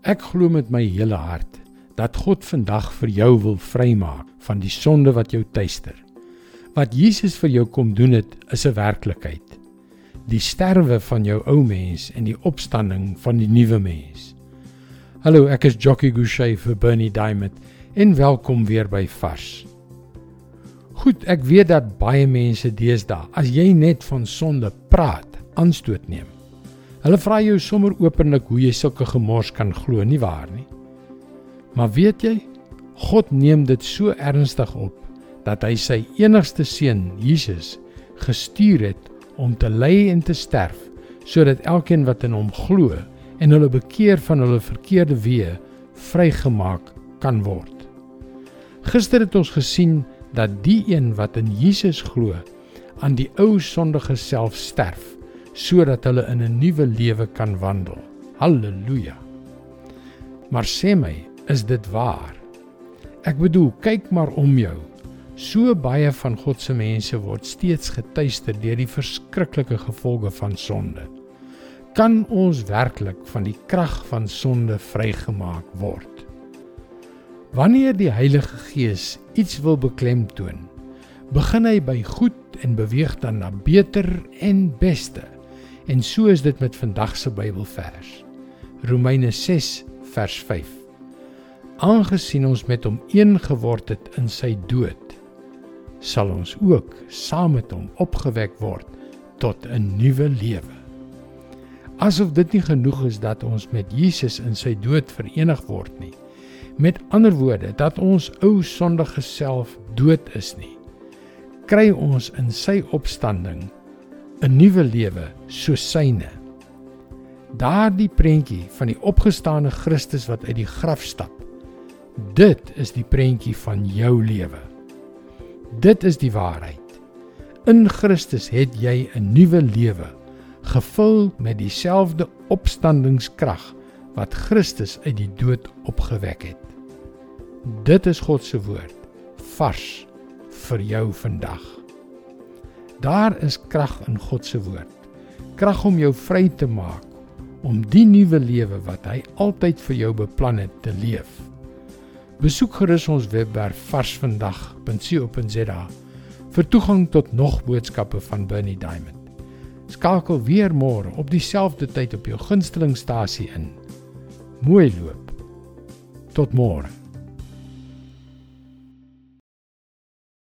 Ek glo met my hele hart dat God vandag vir jou wil vrymaak van die sonde wat jou tuister. Wat Jesus vir jou kom doen het, is 'n werklikheid. Die sterwe van jou ou mens en die opstanding van die nuwe mens. Hallo, ek is Jockey Gouchee vir Bernie Diamond en welkom weer by Vars. Goed, ek weet dat baie mense deesdae as jy net van sonde praat, aanstoot neem. Hulle vra jou sommer openlik hoe jy sulke gemors kan glo, nie waar nie? Maar weet jy, God neem dit so ernstig op dat hy sy enigste seun, Jesus, gestuur het om te ly en te sterf sodat elkeen wat in hom glo en hulle bekeer van hulle verkeerde weë vrygemaak kan word. Gister het ons gesien dat die een wat in Jesus glo aan die ou sondige self sterf sodat hulle in 'n nuwe lewe kan wandel. Halleluja. Maar sê my, is dit waar? Ek bedoel, kyk maar om jou. So baie van God se mense word steeds getuister deur die verskriklike gevolge van sonde. Kan ons werklik van die krag van sonde vrygemaak word? Wanneer die Heilige Gees iets wil beklemtoon, begin hy by goed en beweeg dan na beter en beste. En so is dit met vandag se Bybelvers. Romeine 6 vers 5. Aangesien ons met hom een geword het in sy dood, sal ons ook saam met hom opgewek word tot 'n nuwe lewe. Asof dit nie genoeg is dat ons met Jesus in sy dood verenig word nie. Met ander woorde, dat ons ou sondige self dood is nie. Kry ons in sy opstanding 'n nuwe lewe soos syne. Daardie prentjie van die opgestane Christus wat uit die graf stap. Dit is die prentjie van jou lewe. Dit is die waarheid. In Christus het jy 'n nuwe lewe, gevul met dieselfde opstandingskrag wat Christus uit die dood opgewek het. Dit is God se woord, vars vir jou vandag. Daar is krag in God se woord. Krag om jou vry te maak om die nuwe lewe wat hy altyd vir jou beplan het te leef. Besoek gerus ons webwerf varsvandag.co.za vir toegang tot nog boodskappe van Bernie Diamond. Skakel weer môre op dieselfde tyd op jou gunstelingstasie in. Mooi loop. Tot môre.